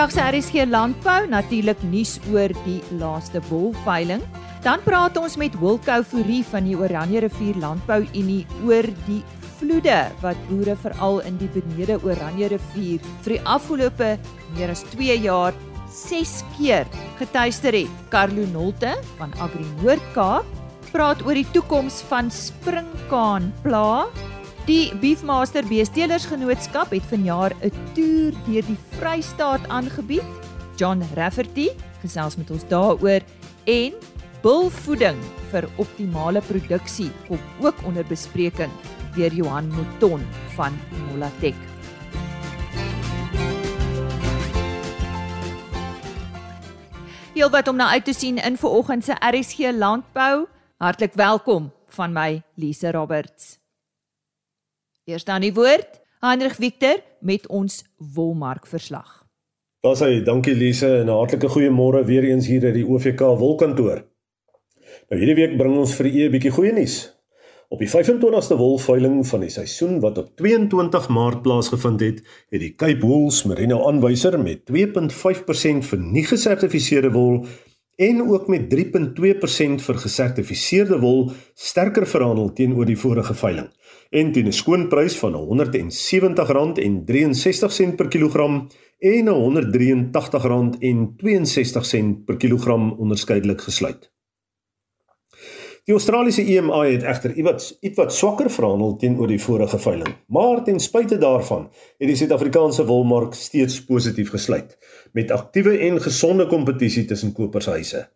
vandag se RSG landbou natuurlik nuus oor die laaste wolveiling. Dan praat ons met Wilco Fourie van die Oranje Rivier Landbou Unie oor die vloede wat boere veral in die benede Oranje Rivier vir die afgelope meer as 2 jaar 6 keer getuister het. Carlo Nolte van Agri Noord-Kaap praat oor die toekoms van springkaan pla. Die Beefmaster Beesteelersgenootskap het vanjaar 'n toer deur die Vrystaat aangebied. John Rafferty gesels met ons daaroor en bulvoeding vir optimale produksie kom ook onder bespreking deur Johan Mouton van Molatek. Heel wat om na uit te sien in vanoggend se RSG Landbou. Hartlik welkom van my Lise Roberts. Eers dan die woord, Heinrich Victor met ons wolmark verslag. Daar's hy, dankie Lise en 'n hartlike goeiemôre weer eens hier uit die OVK wolkantoor. Nou hierdie week bring ons vir u 'n bietjie goeie nuus. Op die 25ste wolveiling van die seisoen wat op 22 Maart plaasgevind het, het die Cape Wools Merino aanwyser met 2.5% vir nie gesertifiseerde wol en ook met 3.2% vir gesertifiseerde wol sterker verhandel teenoor die vorige veiling. En teen 'n skoonprys van R170.63 per kilogram en R183.62 per kilogram onderskeidelik gesluit. Die Australiese EMA het egter ietwat ietwat swakker verhandel teenoor die vorige veiling, maar ten spyte daarvan het die Suid-Afrikaanse wolmark steeds positief gesluit met aktiewe en gesonde kompetisie tussen kopershuise.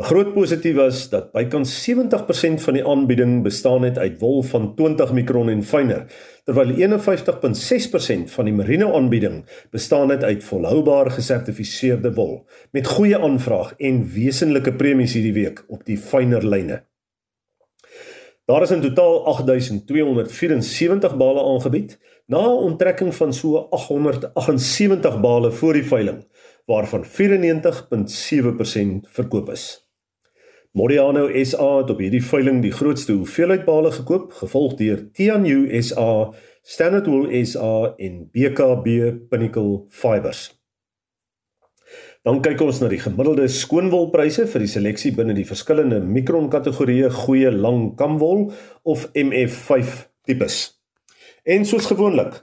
'n Groot positief was dat bykans 70% van die aanbieding bestaan het uit wol van 20 mikron en fyner, terwyl 51.6% van die merino aanbieding bestaan het uit volhoubaar gesertifiseerde wol met goeie aanvraag en wesenlike premies hierdie week op die fyner lyne. Daar is in totaal 8274 bale aangebied na 'n onttrekking van so 878 bale voor die veiling waarvan 94.7% verkoop is. Modiano SA het op hierdie veiling die grootste hoeveelheid bale gekoop, gevolg deur Tianyu SA, Standard Wool SA en BKB Pinnacle Fibers. Dan kyk ons na die gemiddelde skoonwolpryse vir die seleksie binne die verskillende mikron kategorieë goeie lang kamwol of MF5 tipes. En soos gewoonlik,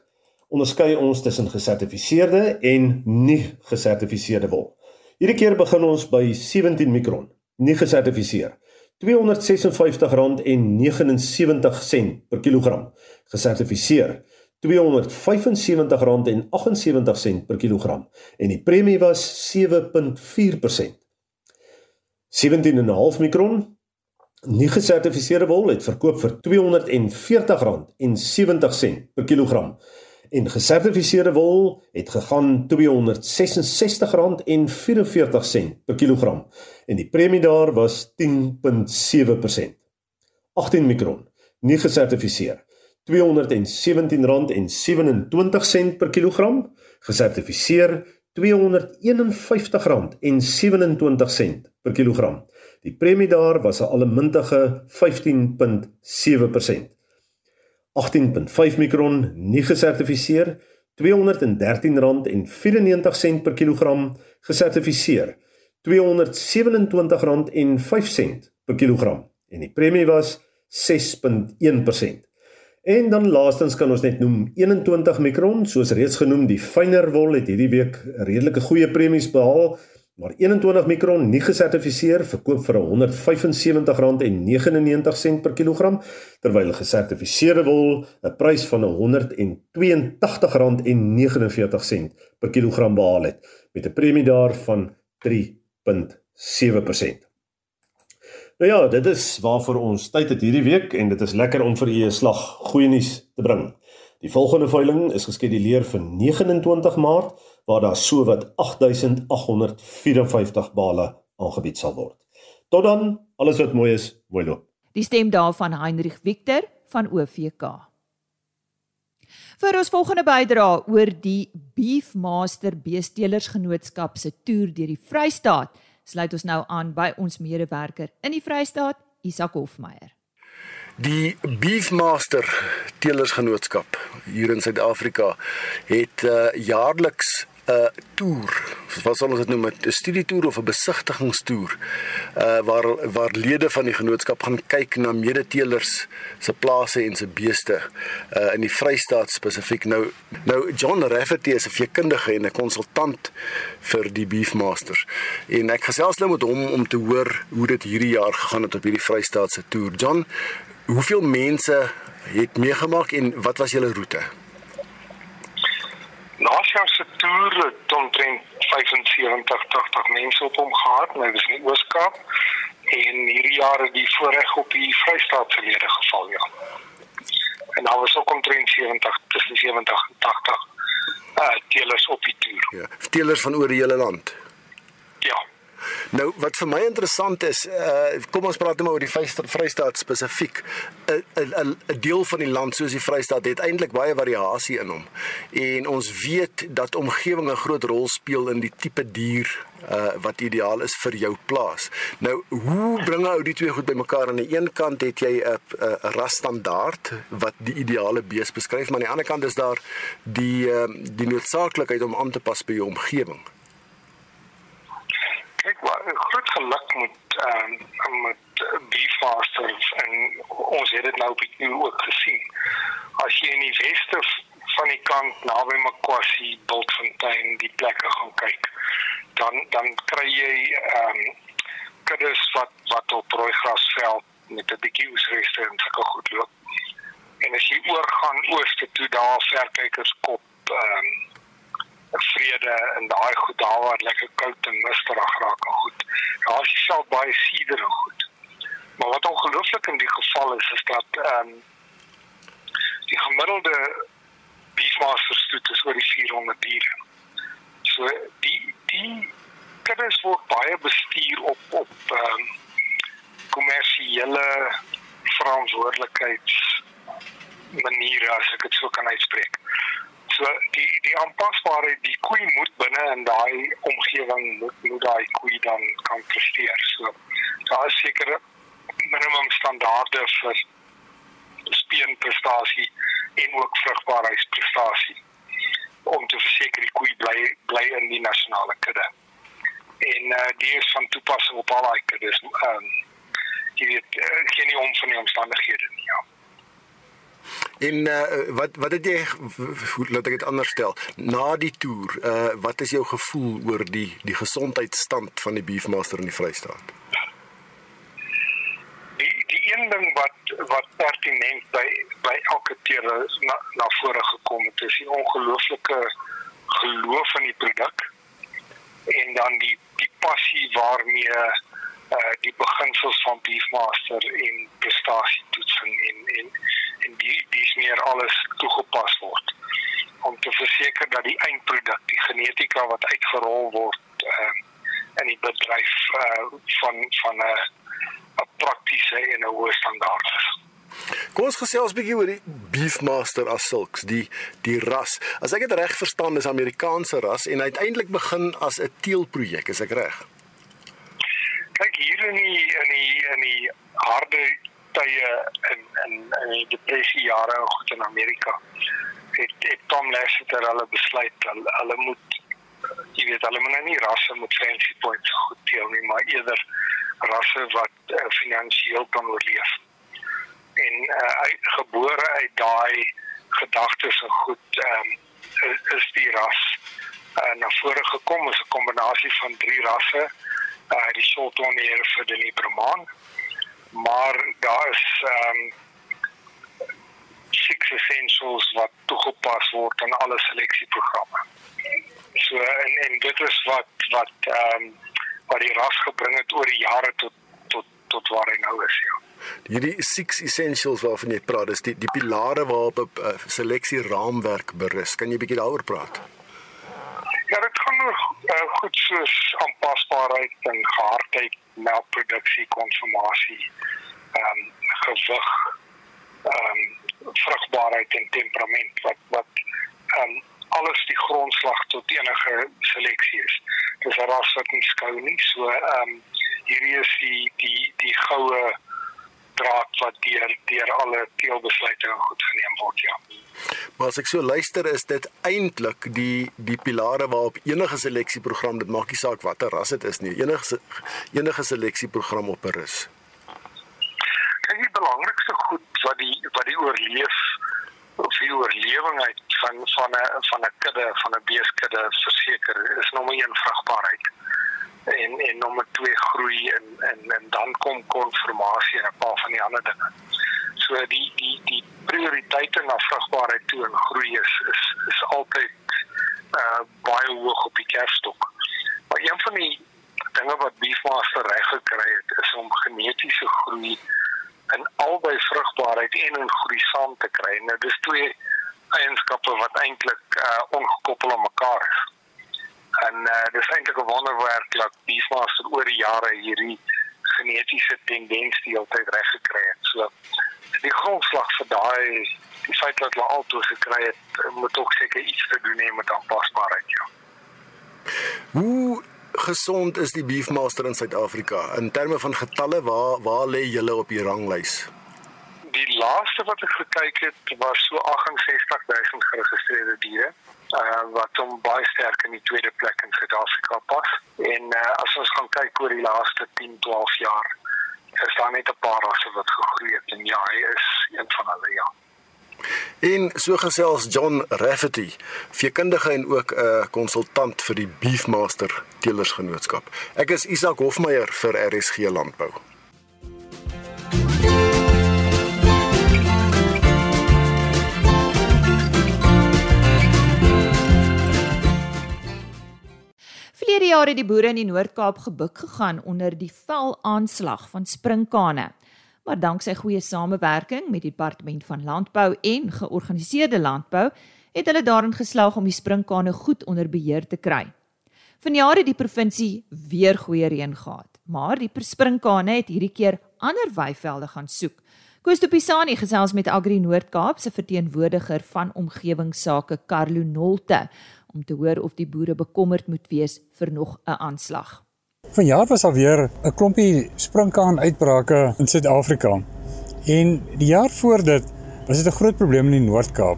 onderskei ons tussen gesertifiseerde en nie gesertifiseerde wol. Hierdie keer begin ons by 17 mikron, nie gesertifiseer. R256.79 per kilogram. Gesertifiseer R275.78 per kilogram en die premie was 7.4%. 17.5 mikron nie gesertifiseerde wol het verkoop vir R240.70 per kilogram en gesertifiseerde wol het gegaan R266.44 per kilogram en die premie daar was 10.7%. 18 mikron nie gesertifiseer R217.27 per kilogram, gesertifiseer R251.27 per kilogram. Die premie daar was 'n allemintige 15.7%. 18.5 mikron nie gesertifiseer R213.94 per kilogram gesertifiseer R227.05 per kilogram. En die premie was 6.1%. En dan laastens kan ons net noem 21 mikron, soos reeds genoem, die fynere wol het hierdie week redelike goeie premies behaal, maar 21 mikron nie gesertifiseer verkoop vir R175.99 per kilogram, terwyl gesertifiseerde wol 'n prys van R182.49 per kilogram behaal het met 'n premie daarvan 3.7%. Nou ja, dit is waarvoor ons tyd het hierdie week en dit is lekker om vir u 'n slag goeie nuus te bring. Die volgende veiling is geskeduleer vir 29 Maart waar daar sowat 8854 bale aangebied sal word. Tot dan, alles wat mooi is, mooi loop. Die stem daarvan Heinrich Victor van OVK. Vir ons volgende bydra oor die Beefmaster Beesteelersgenootskap se toer deur die Vrystaat sluit ons nou aan by ons medewerker in die Vrystaat, Isak Hofmeyer. Die Beefmaster Teelersgenootskap hier in Suid-Afrika het uh, jaarliks 'n toer, wat sal ons dit noem, 'n studietoer of 'n besigtigingstoer, uh waar waar lede van die genootskap gaan kyk na medeteelers se plase en se beeste uh in die Vrystaat spesifiek. Nou nou John Rafferty is 'n veekundige en 'n konsultant vir die Beefmasters. En ek gesels nou met hom om te hoor hoe dit hierdie jaar gegaan het op hierdie Vrystaatse toer. John, hoeveel mense het meegemaak en wat was julle roete? Laas jaar se toer het omtrent 75 80 mense op hom gehad, maar dit is in Ooskaap en hierdie jaar het die voorreg op die Vrystaat verlede geval ja. En daar was ook omtrent 70 tussen 70 en 80 uh teelers op die toer. Ja, teelers van oor die hele land. Nou wat vir my interessant is, uh kom ons praat nou oor die Vrystaat spesifiek. 'n 'n 'n deel van die land soos die Vrystaat het eintlik baie variasie in hom. En ons weet dat omgewing 'n groot rol speel in die tipe dier uh wat ideaal is vir jou plaas. Nou, hoe bring ou die twee goed bymekaar? Aan die een kant het jy 'n 'n rasstandaard wat die ideale bees beskryf, maar aan die ander kant is daar die uh die noodsaaklikheid om aan te pas by jou omgewing kyk wat groot geluk met ehm um, met beefmasters en ons het dit nou op die ook gesien. As jy in die weste van die kant naby Makwasi, Bultfontein, die plekke gaan kyk, dan dan kry jy ehm um, kuddes wat wat op rooi grasveld met 'n bietjie oesreste en sulke goed loop. En as jy oorgaan ooste toe daar verkykerskop ehm um, vrede en daai goed daar waar lekker koud en misterig raak en goed. Daar is self baie sieder en goed. Maar wat ongelooflik in die geval is is dat ehm um, die gemiddelde beefmaster stoet is oor die 400 diere. So die die kuddes word baie bestuur op op ehm um, kommersiële verantwoordelikheids maniere as ek dit sou kan uitspreek. So die die aanpasbaarheid die koei moet binne in daai omgewing moet moet daai koei dan kan presteer. So daar is sekere minimum standaarde vir speenprestasie en ook vrugbaarheidsprestasie om te verseker die koei bly bly in die nasionale kudde. En uh, die is van toepassing op al daai kuddes. Ehm um, jy weet uh, geen om van die omstandighede nie. Ja. En uh, wat wat het jy laat ek dit anders stel na die toer uh, wat is jou gevoel oor die die gesondheidstand van die beefmaster in die Vrystaat? Die die een ding wat wat pertinent by by elke keer na na vore gekom het is die ongelooflike geloof in die produk en dan die die passie waarmee uh die beginsels van beefmaster en prestasie toetsing en en en die dis meer alles toegepas word om te verseker dat die eindproduk die genetika wat uitgerol word uh, in die bedryf uh, van van 'n 'n praktiese en 'n hoë standaard is. Kom ons gesels 'n bietjie oor die Beefmaster as sulks, die die ras. As ek dit reg verstaan, is Amerikaanse ras en uiteindelik begin as 'n teelprojek, is ek reg? Kyk hier in die in die in die harde tye in in in die depressie jare in goed in Amerika. Het, het Tom Lasseter hulle besluit hulle, hulle moet jy weet hulle moet nou nie rasse met fancy points goed deel nie maar eerder rasse wat uh, finansiëel kan oorleef. En uh, uit gebore uit daai gedagtes en goed um, is, is die ras uh, na vore gekom. Is 'n kombinasie van drie rasse uh, die Shorthorn vir die Brahman maar daar is ehm um, six essentials wat toegepas word aan alle seleksieprogramme. So en en dit is wat wat ehm um, wat die ras gebring het oor die jare tot tot tot waar hy nou is ja. Hierdie six essentials waarvan jy praat, is die die pilare waarop 'n uh, seleksie raamwerk berus. Kan jy bietjie daaroor praat? Dit gaan nog uh, goed soos aanpasbaarheid en gehardheid melkproduksie, konsumasie, ehm um, gewig, ehm um, vrugbaarheid en temperament wat wat ehm um, alles die grondslag tot enige seleksie is. Dis 'n ras wat nie skou nie, so ehm um, hierdie is die die die goue draad wat deur deur alle teelbesluite goed geneem word ja. Maar as ek so luister is dit eintlik die die pilare waarop enige seleksieprogram dit maak nie saak watter ras dit is nie enige enige seleksieprogram op rus. Kyk die belangrikste goed wat die wat die oorleef of die oorlewing uit van van 'n van 'n kudde van 'n beeskudde verseker is nommer 1 vrugbaarheid en en nommer 2 groei en en en dan kom konformasie en 'n paar van die ander dinge. So die die die prioriteite na vrugbaarheid toe en groei is is is altyd uh baie hoog op die kerfstok. Maar een van die dinge wat Beefmaster reg gekry het is om genetiese groei in albei vrugbaarheid en in groei saam te kry. Nou dis twee eienskappe wat eintlik uh ongekoppel aan mekaar is. En uh dis eintlik 'n wonderwerk dat Beefmaster oor die jare hierdie genetiese tendens die altyd reg gekry het. So die grondslag vir daai die feit dat hulle altoe gekry het, moet ook seker iets te doen hê met aanpasbaarheid. Ja. Hoe gesond is die Beefmaster in Suid-Afrika in terme van getalle waar waar lê julle op die ranglys? Die laaste wat ek gekyk het was so 68000 geregistreerde diere uh wat hom baie sterk in die tweede plek in Suid-Afrika pas. En uh as ons gaan kyk oor die laaste 10, 12 jaar, is daar net 'n paar rasse wat gegroei het en ja, hy is een van hulle ja. En so gesels John Rafferty, veekundige en ook 'n uh, konsultant vir die Beefmaster Teelersgenootskap. Ek is Isak Hofmeyer vir RSG Landbou. Verlede jaar het die boere in die Noord-Kaap gebuk gegaan onder die velaanslag van sprinkane. Maar danksy goeie samewerking met die departement van landbou en georganiseerde landbou, het hulle daarin geslaag om die sprinkane goed onder beheer te kry. Vanjaar het die provinsie weer goeie reën gehad, maar die sprinkane het hierdie keer ander weivelde gaan soek. Koos de Pisani gesels met Agri Noord-Kaap se verteenwoordiger van omgewingsake Carlo Nolte om te hoor of die boere bekommerd moet wees vir nog 'n aanslag. Vanjaar was alweer 'n klompie sprinkaan uitbrake in Suid-Afrika. En die jaar voor dit was dit 'n groot probleem in die Noord-Kaap.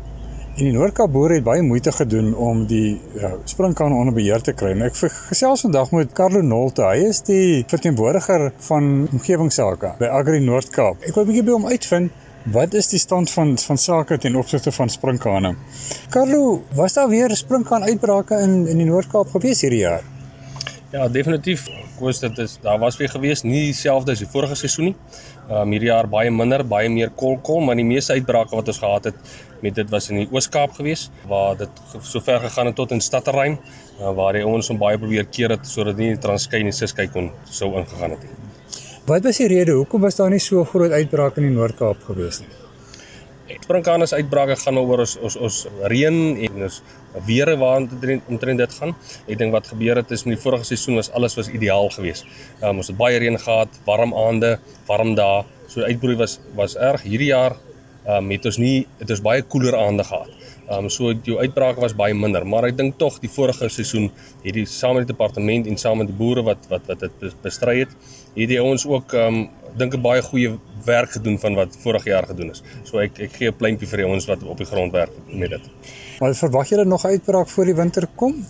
En die Noord-Kaap boere het baie moeite gedoen om die ja, sprinkaan onder beheer te kry. En ek gesels vandag met Carlo Nolte. Hy is die verteenwoordiger van omgewingsake by Agri Noord-Kaap. Ek wil 'n bietjie by hom uitvind Wat is die stand van van sake ten opsigte van sprinkane? Carlo, was daar weer sprinkaan uitbrake in in die Noord-Kaap gewees hierdie jaar? Ja, definitief. Koos dit is daar was weer gewees, nie dieselfde as die vorige seisoen nie. Um hierdie jaar baie minder, baie meer kolkol, maar die meeste uitbrake wat ons gehad het met dit was in die Oos-Kaap gewees waar dit sover gegaan het tot in Stadterrein uh, waar die ouens hom baie probeer keer het sodat nie die Transkei en die Ciskei kon sou ingegaan het nie. Wat was die rede hoekom was daar nie so groot uitbrake in die Noord-Kaap gewees nie? Sprinkanus uitbrake gaan oor ons ons ons reën en ons weere waartoe omtrent dit gaan. Ek dink wat gebeur het is met die vorige seisoen was alles was ideaal geweest. Um, ons het baie reën gehad, warm aande, warm dae. So uitbroei was was erg. Hierdie jaar um, het ons nie het ons baie koeler aande gehad. Ehm um, so jou uitbrake was baie minder, maar ek dink tog die vorige seisoen het die saam met die departement en saam met die boere wat wat wat dit bestry het, het die ouens ook um, dink 'n baie goeie werk gedoen van wat vorige jaar gedoen is. So ek ek gee 'n pleintjie vir die ouens wat op die grond werk met dit. Maar verwag julle nog uitbraak voor die winter kom?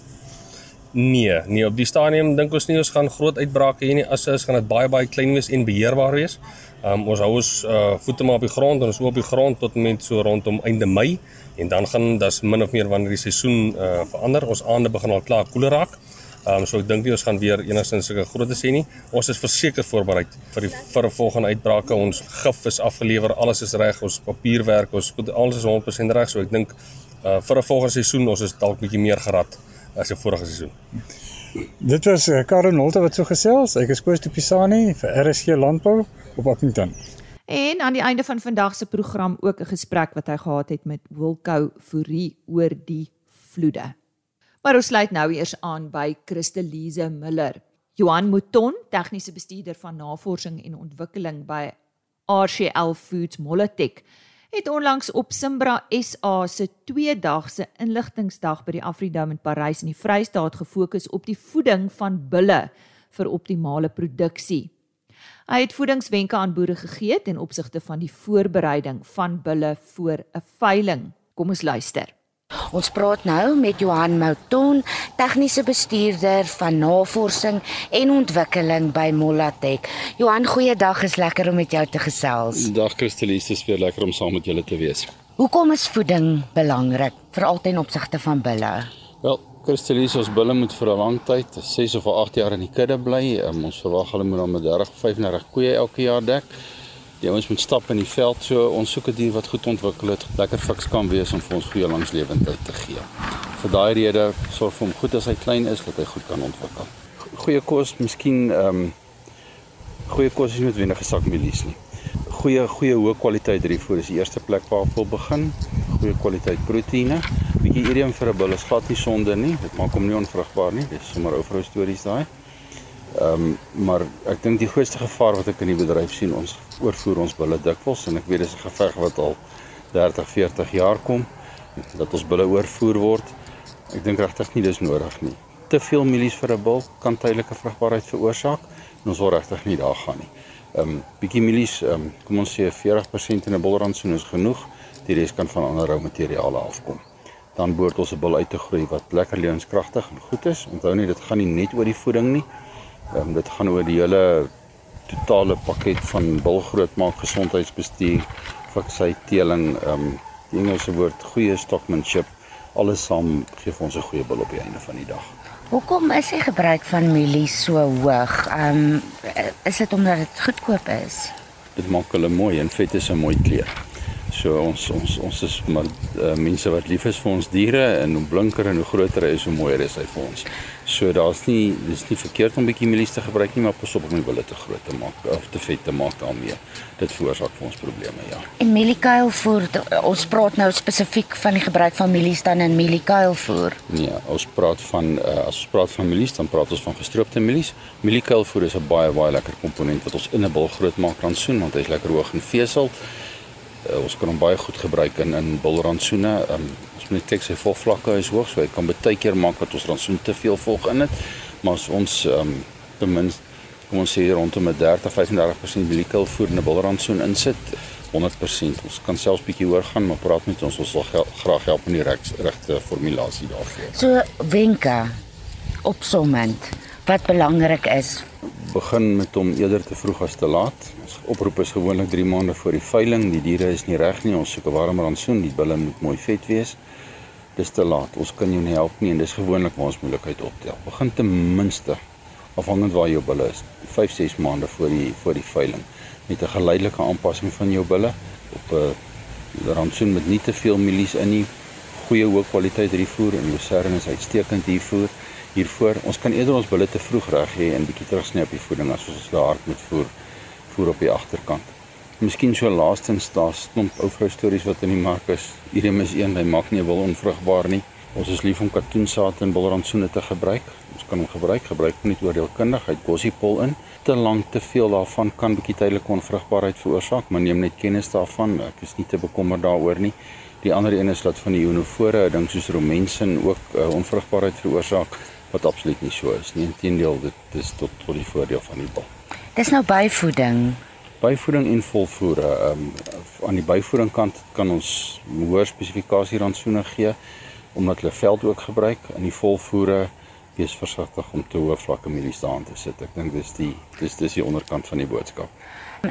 Nee, nee op die stadium dink ons nie ons gaan groot uitbrake hê nie. As is gaan dit baie baie klein wees en beheerbaar wees. Um, ons hou ons uh, voete maar op die grond en ons op die grond tot met so rondom einde Mei en dan gaan das min of meer wanneer die seisoen uh, verander. Ons aande begin al klaar koeler raak. Ehm um, so ek dink nie ons gaan weer enigstens sulke groot sê nie. Ons is verseker voorberei vir die vir 'n volgende uitbrake. Ons gif is afgelewer, alles is reg, ons papierwerk, ons goed, alles is 100% reg. So ek dink uh, vir 'n volgende seisoen ons is dalk bietjie meer gerad as die vorige seisoen. Dit was uh, Karen Holte wat so gesels. Ek is Koos de Pisani vir RSG Landbou op Appington. En aan die einde van vandag se program ook 'n gesprek wat hy gehad het met Wilko Fourie oor die vloede. Maar ons sluit nou eers aan by Christelise Miller. Johan Mouton, tegniese bestuurder van navorsing en ontwikkeling by RCL Foods Moletek, het onlangs op Simbra SA se tweedagse inligtingsdag by die Afridome in Parys in die Vrystaat gefokus op die voeding van bulle vir optimale produksie. Hy het voedingswenke aan boere gegee ten opsigte van die voorbereiding van bulle vir 'n veiling. Kom ons luister. Ons praat nou met Johan Mouton, tegniese bestuurder van navorsing en ontwikkeling by Molatech. Johan, goeiedag, is lekker om met jou te gesels. Dag Christelie, dit is weer lekker om saam met julle te wees. Hoekom is voeding belangrik, veral ten opsigte van bulle? Wel, Christelie, ons bulle moet vir 'n lang tyd, 6 of 8 jaar in die kudde bly. Um, ons verwag hulle moet dan met 30, 35 koeie elke jaar dek. Die ouens moet stap in die veld, so ons soek 'n dier wat goed ontwikkel het, lekker fiks kan wees om vir ons goeie langslewendheid te gee. Vir daai rede sorg vir hom goed as hy klein is dat hy goed kan ontwikkel. Goeie kos, miskien ehm um, goeie kos is nie noodwendig gesak mielies nie. Goeie goeie hoë kwaliteit drievoer is die eerste plek waar ek wil begin. Goeie kwaliteit proteïene. Bietjie irium vir 'n bil is glad nie sonde nie. Dit maak hom nie onvrugbaar nie. Dis sommer ou vrou stories daai. Ehm um, maar ek dink die grootste gevaar wat ek in die bedryf sien, ons oorvoer ons bulle dikwels en ek weet dis 'n geveg wat al 30, 40 jaar kom dat ons bulle oorvoer word. Ek dink regtig nie dis nodig nie. Te veel mielies vir 'n bil kan tydelike vrugbaarheid veroorsaak en ons wil regtig nie daar gaan nie. Ehm um, bietjie mielies, ehm um, kom ons sê 40% in 'n bulrantsoen is genoeg. Die res kan van ander rou materiale afkom. Dan behoort ons 'n bil uit te groei wat lekker lewenskragtig en goed is. Onthou net dit gaan nie net oor die voeding nie. Um, dit gaan oor die hele totale pakket van bil grootmaak, gesondheidsbestuur, fiksheid, teeling, ehm um, die Engelse woord goeie stockmanship, alles saam gee vir ons 'n goeie bil op die einde van die dag. Hoekom is die gebruik van mielies so hoog? Ehm um, is dit omdat dit goedkoop is? Dit maak hulle mooi en vet is 'n mooi kleur. So ons ons ons is maar uh, mense wat lief is vir ons diere en hoe blinker en hoe groter hy is, hoe mooier is hy vir ons. So daar's nie dis nie verkeerd om bietjie mielies te gebruik nie, maar pas op om nie wille te groot te maak of te vet te maak daarmee. Dit veroorsaak vir ons probleme, ja. En mieliekuilvoer, ons praat nou spesifiek van die gebruik van mielies dan in mieliekuilvoer. Nee, ons praat van uh, as ons praat van mielies, dan praat ons van gestroopte mielies. Mieliekuilvoer is 'n baie baie lekker komponent wat ons in 'n bil groot maak rantsoen want hy's lekker hoog in vesel. Uh, ons kan hom baie goed gebruik in in bilrantsoene. Um, ons moet kyk sy volvlakke is hoog, so hy kan baie keer maak dat ons rantsoen te veel volg in dit. Maar as ons um, ten minste kom ons sê rondom 'n 30-35% mieliekuilvoer in 'n bilrantsoen insit, 100%. Ons kan selfs bietjie hoër gaan, maar praat met ons, ons sal graag help in die regte formulasie daarvoor. So wenke opsommend wat belangrik is. Begin met hom eerder te vroeg as te laat. Ons oproep is gewoonlik 3 maande voor die veiling. Die diere is nie reg nie. Ons soek 'n warmer rantsoen. Die bulle moet mooi vet wees. Dis te laat. Ons kan jou nie help nie en dis gewoonlik waar ons moeilikheid optel. Begin ten minste afhangend waar jou bulle is, 5-6 maande voor die voor die veiling met 'n geleidelike aanpassing van jou bulle op 'n rantsoen met nie te veel mielies in nie. Goeie hoë kwaliteit rifoer en Lucerne is uitstekend hiervoor. Hiervoor ons kan eerder ons bulle te vroeg reg hê en bietjie terugsny op die voeding as ons daar hard moet voer voer op die agterkant. Miskien so laastens daar's klomp ou vrou stories wat in die mark is. Hierdie is een, hy maak nie wil onvrugbaar nie. Ons is lief om katoensaad en bulrantsoene te gebruik. Ons kan hom gebruik, gebruik hom net oordeelkundig. Hy gossiepol in. Te lank te veel daarvan kan bietjie tydelike onvrugbaarheid veroorsaak, maar neem net kennis daarvan. Ek is nie te bekommerd daaroor nie. Die ander een is dat van die ionofore, 'n ding soos romensin ook uh, onvrugbaarheid veroorsaak wat absoluut nie so is nie. Inteendeel, dit is tot tot die voordeel van die bil. Dis nou byvoeding. Byvoeding en volvoere. Ehm um, aan die byvoeding kant kan ons hoër spesifikasie rantsoene gee omdat hulle veld ook gebruik in die volvoere wees versigtig om te hoë vlakke mielies daarin te sit. Ek dink dis die dis dis die onderkant van die boodskap.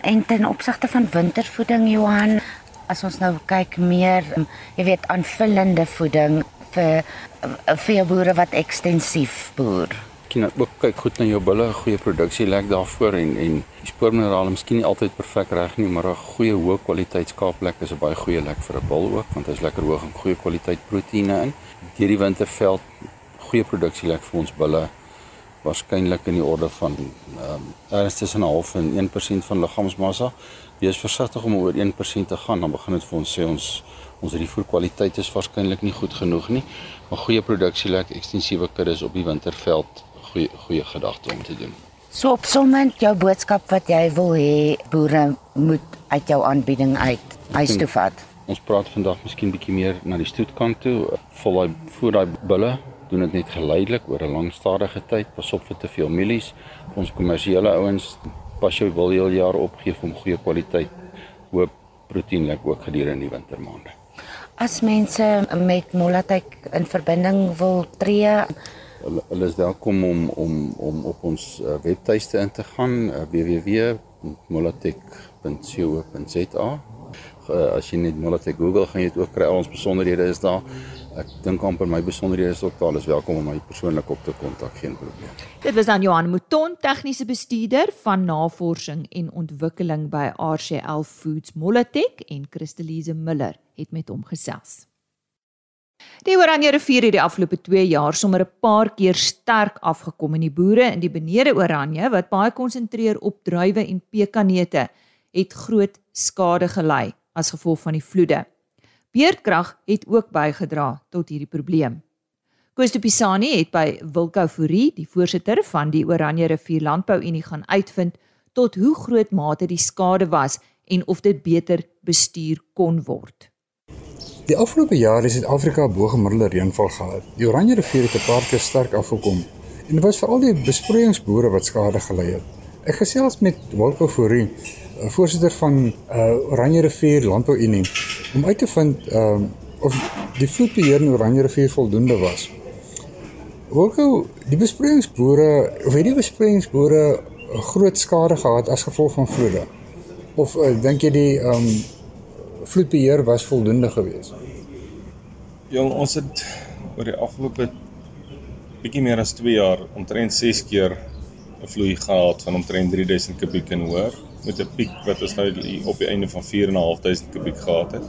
En ten opsigte van wintervoeding Johan, as ons nou kyk meer, jy weet, aanvullende voeding vir vir jou boere wat ekstensief boer. Kyk ook kyk goed na jou bulle, goeie produksie lek daarvoor en en die spoorminerale miskien nie altyd perfek reg nie, maar 'n goeie hoë kwaliteit skaaplek is 'n baie goeie lek vir 'n bul ook want hy's lekker hoog in goeie kwaliteit proteïene in. Deur die winterveld goeie produksie lek vir ons bulle waarskynlik in die orde van ehm um, erns tussen 'n half en 1% van liggaamsmassa. Wees versigtig om oor 1% te gaan, dan begin dit vir ons sê ons ons rifoer kwaliteit is waarskynlik nie goed genoeg nie. Maar goeie produksie lek ekstensiewe kuddes op die winterveld goeie goeie gedagte om te doen. So opsommend jou boodskap wat jy wil hê boere moet uit jou aanbieding uit huis toe vat. Ons praat vandag miskien bietjie meer na die stoetkant toe. Vol daai voer daai bulle doen dit net geleidelik oor 'n lang stadige tyd. Pas op vir te veel mielies. Vir ons kommersiële ouens pas jou wil heel jaar opgee om goeie kwaliteit hoë proteïenlik ook gedurende die wintermaande. As mense met Molatek in verbinding wil tree, hulle, hulle is welkom om om om op ons uh, webtuiste in te gaan uh, www.molatek.co.za. Uh, as jy net Molatek Google gaan jy dit ook kry al ons besonderhede is daar. Ek dink amper my besonderhede is ook daar. Is welkom om my persoonlik op te kontak, geen probleem. Dit was dan Johan Mouton, tegniese bestuurder van navorsing en ontwikkeling by RCL Foods Molatek en Christelise Miller het met hom gesels. Die Oranje rivier het die afgelope 2 jaar sommer 'n paar keer sterk afgekom en die boere in die benede Oranje wat baie konsentreer op druiwe en pekanneute het groot skade gely as gevolg van die vloede. Beerdkrag het ook bygedra tot hierdie probleem. Koos Pisani het by Wilko Fourie, die voorsitter van die Oranje rivier Landbou Unie gaan uitvind tot hoe groot mate die skade was en of dit beter bestuur kon word. Die afgelope jaar het Suid-Afrika bo-gemiddelde reënval gehad. Die Oranje rivier het 'n paar keer sterk afgekom en dit was veral die besproeiingsboere wat skade gely het. Ek gesels met Wilko Fourie, voorsitter van uh, Oranje rivier Landbou Unie, om uit te vind uh, of die vloedbeheer in Oranje rivier voldoende was. Wilko, die besproeiingsboere, of het die besproeiingsboere groot skade gehad as gevolg van vloede? Of uh, dink jy die um, vloedbeheer was voldoende geweest? Jong, ons het oor die afgelope bietjie meer as 2 jaar omtrent 6 keer 'n vloei gehad van omtrent 3000 kubiek en hoër met 'n piek wat ons nou op die einde van 4.500 kubiek gehad het.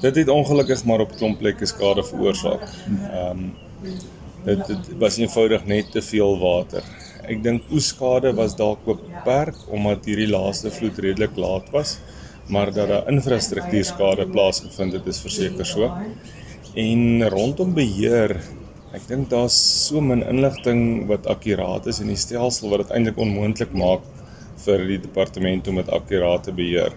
Dit het ongelukkig maar op klomp plekke skade veroorsaak. Ehm um, dit, dit was eenvoudig net te veel water. Ek dink oeskade was dalk beperk omdat hierdie laaste vloed redelik laat was maar dat daar infrastruktuurskade plaasgevind het is verseker so. En rondom beheer, ek dink daar's so min inligting wat akkuraat is in die stelsel wat dit eintlik onmoontlik maak vir die departement om dit akkuraat te beheer.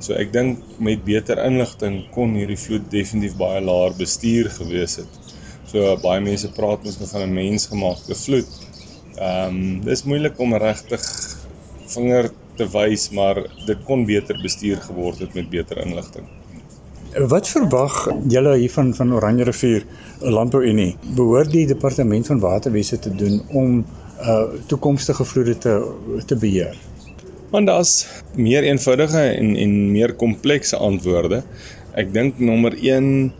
So ek dink met beter inligting kon hierdie vloed definitief baie laer bestuur gewees het. So baie mense praat mos van 'n mensgemaakte vloed. Ehm um, dis moeilik om regtig vinger te wys, maar dit kon beter bestuur geword het met beter inligting. Wat verwag julle hier van van Oranje rivier Landbou Unie? Behoort die departement van waterwese te doen om uh toekomstige vloede te te beheer? Want daar's meer eenvoudige en en meer komplekse antwoorde. Ek dink nommer 1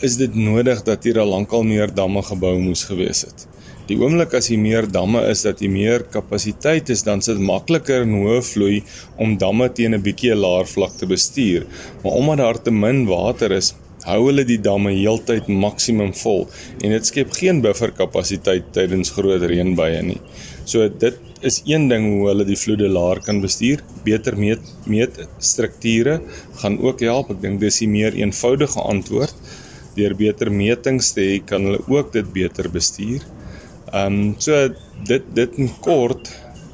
is dit nodig dat hier al lankal meer damme gebou moes gewees het. Die oomblik as jy meer damme is dat jy meer kapasiteit is, dan sit makliker en hoë vloei om damme teen 'n bietjie laer vlak te bestuur. Maar omdat daar te min water is, hou hulle die damme heeltyd maksimum vol en dit skep geen bufferkapasiteit tydens groot reënbuie nie. So dit is een ding hoe hulle die vloede laer kan bestuur. Beter meet meetstrukture gaan ook help. Ek dink dis die meer eenvoudige antwoord. Deur beter metings te hê, kan hulle ook dit beter bestuur. Ehm um, so dit dit in kort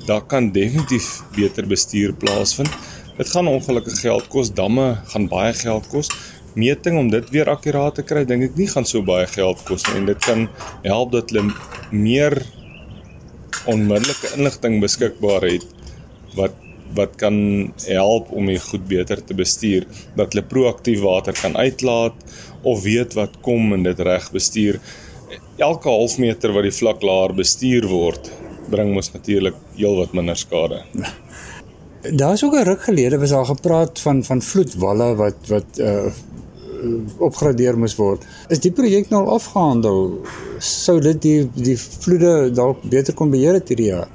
daar kan definitief beter bestuur plaasvind. Dit gaan ongelukkig geld kos, damme gaan baie geld kos. Meting om dit weer akkuraat te kry, dink ek nie gaan so baie geld kos nie en dit kan help dat hulle meer onmiddellike inligting beskikbaar het wat wat kan help om dit goed beter te bestuur dat hulle proaktief water kan uitlaat of weet wat kom en dit reg bestuur elke halfmeter wat die vlak laer bestuur word, bring mos natuurlik heelwat minder skade. Daar's ook 'n ruk gelede was daar gepraat van van vloedwalle wat wat uh opgradeer moes word. Is die projek nou al afgehandel? Sou dit die die vloede dalk beter kon beheer het hierdie jaar?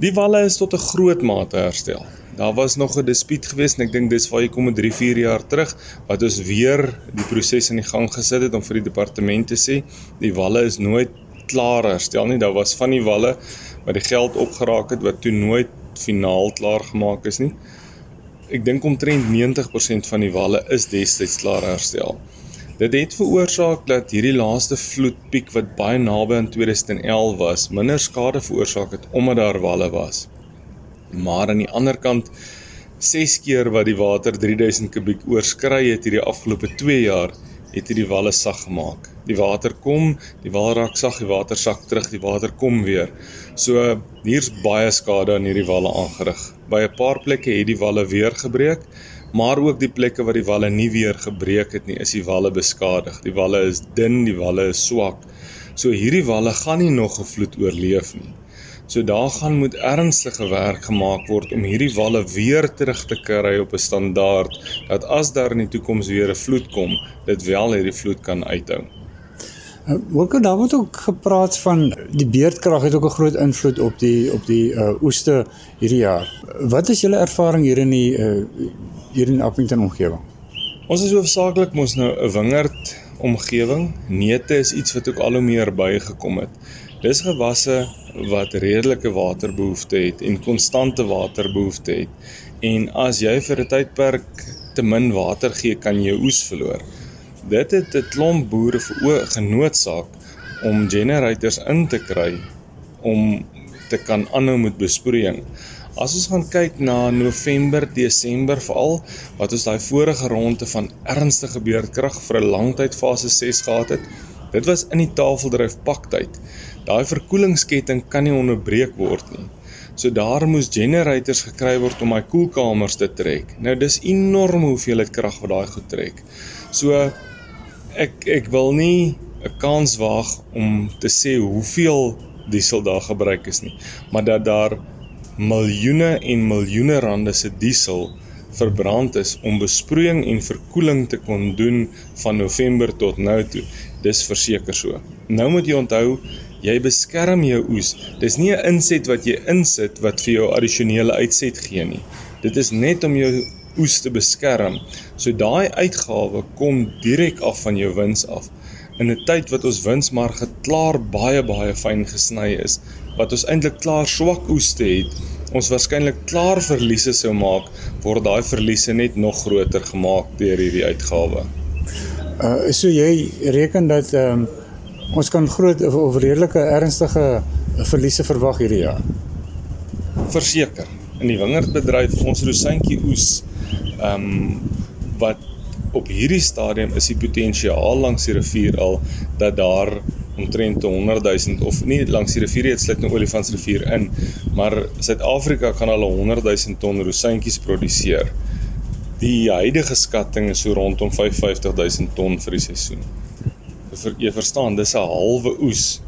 Die walle is tot 'n groot mate herstel. Daar was nog 'n dispuut geweest en ek dink dis waar jy kom 'n 3, 4 jaar terug wat ons weer die proses in die gang gesit het om vir die departement te sê die walle is nooit klaar herstel nie. Daar was van die walle wat die geld opgeraak het wat toe nooit finaal klaar gemaak is nie. Ek dink omtrent 90% van die walle is destyds klaar herstel. Dit het veroorsaak dat hierdie laaste vloedpiek wat baie naby aan 2011 was, minder skade veroorsaak het omdat daar walle was. Maar aan die ander kant 6 keer wat die water 3000 kubiek oorskry het hierdie afgelope 2 jaar het hierdie walle sag gemaak. Die water kom, die wal raak sag, die water sak terug, die water kom weer. So hier's baie skade aan hierdie walle aangerig. By 'n paar plekke het die walle weer gebreek, maar ook die plekke waar die walle nie weer gebreek het nie, is die walle beskadig. Die walle is dun, die walle is swak. So hierdie walle gaan nie nog 'n vloed oorleef nie. So daar gaan moet ernstige werk gemaak word om hierdie walle weer terug te kry op 'n standaard dat as daar in die toekoms weer 'n vloed kom, dit wel hierdie vloed kan uithou. Ook daar word ook gepraat van die beerdkrag het ook 'n groot invloed op die op die uh, oeste hierdie jaar. Wat is julle ervaring hier in die uh, hier in Appington omgewing? Ons is hoofsaaklik mos nou 'n wingerd omgewing. Neute is iets wat ook al hoe meer bygekom het. Dis gewasse wat redelike waterbehoefte het en konstante waterbehoefte het. En as jy vir 'n tydperk te min water gee, kan jy oes verloor. Dit het 'n klomp boere genoodsaak om generators in te kry om te kan aanhou met besproeiing. As ons gaan kyk na November, Desember veral wat ons daai vorige ronde van ernstige beerdkrag vir 'n lang tyd fase 6 gehad het, dit was in die tafeldryf paktyd. Daai verkoelingsketting kan nie onderbreek word nie. So daar moes generators gekry word om daai koelkamers te trek. Nou dis enorm hoeveelheid krag wat daai goed trek. So ek ek wil nie 'n kans waag om te sê hoeveel diesel daar gebruik is nie, maar dat daar miljoene en miljoene rande se diesel verbrand is om besproeiing en verkoeling te kon doen van November tot nou toe. Dis verseker so. Nou moet jy onthou, jy beskerm jou oes. Dis nie 'n inset wat jy insit wat vir jou addisionele uitset gee nie. Dit is net om jou oes te beskerm. So daai uitgawe kom direk af van jou wins af. In 'n tyd wat ons winsmarge klaar baie baie fyn gesny is, wat ons eintlik klaar swak oeste het, ons waarskynlik klaar verliese sou maak, word daai verliese net nog groter gemaak deur hierdie uitgawe. Uh so jy reken dat ehm um, ons kan groot of, of redelike ernstige verliese verwag hierdie jaar. Verseker. In die wingerdbedryf ons rosientjie oes ehm um, wat op hierdie stadium is die potensiaal langs die rivier al dat daar omtrent 100 000 of nie langs die rivier het sluit nou Olifantsrivier in maar Suid-Afrika kan al 100 000 ton rosientjies produseer. Die huidige skatting is so rondom 55 000 ton vir die seisoen. Vir jy verstaan, dis 'n halwe oes.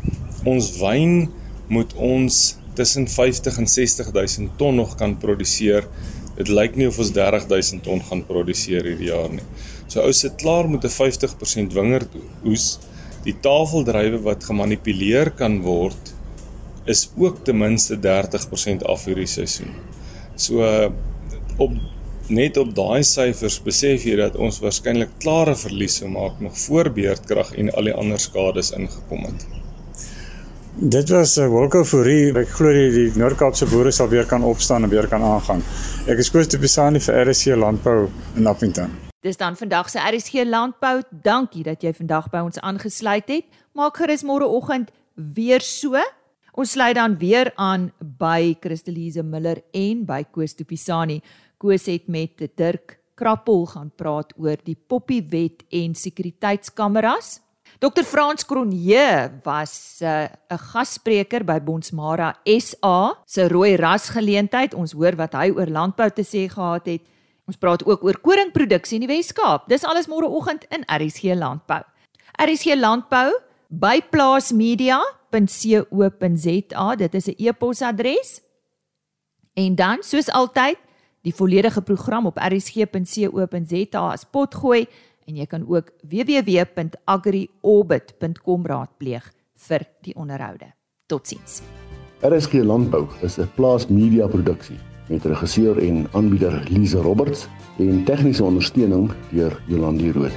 Ons wyn moet ons tussen 50 en 60 000 ton nog kan produseer Dit lyk nie of ons 30000 ton gaan produseer hierdie jaar nie. So ou sit klaar met 'n 50% wingerd oes. Die tafeldrywe wat gemanipuleer kan word is ook ten minste 30% af hierdie seisoen. So op net op daai syfers besef jy dat ons waarskynlik klare verliese maak nog voor beerdkrag en al die ander skades ingekom het. Dit was 'n uh, wolkoforie. Ek glo die, die Noord-Kaapse boere sal weer kan opstaan en weer kan aangaan. Ek is Koos de Pisani vir RSC Landbou in Appington. Dis dan vandag se RSC Landbou. Dankie dat jy vandag by ons aangesluit het. Maak gerus môreoggend weer so. Ons sluit dan weer aan by Christelise Miller en by Koos de Pisani. Koos het met Dirk Krappel gaan praat oor die Poppiewet en sekuriteitskameras. Dr Frans Cronje was eh, 'n uh, gasspreker by Bonsmara SA se rooi ras geleentheid. Ons hoor wat hy oor landbou te sê gehad het. Ons praat ook oor koringproduksie in die Wes-Kaap. Dis alles môreoggend in RSG Landbou. RSG Landbou by plaasmedia.co.za. Dit is 'n e-posadres. En dan, soos altyd, die volledige program op rsg.co.za as potgooi en jy kan ook www.agriorbit.com raadpleeg vir die onderhoude. Totsiens. RSG Landbou is 'n plaas media produksie met regisseur en aanbieder Lize Roberts en tegniese ondersteuning deur Jolande Rooi.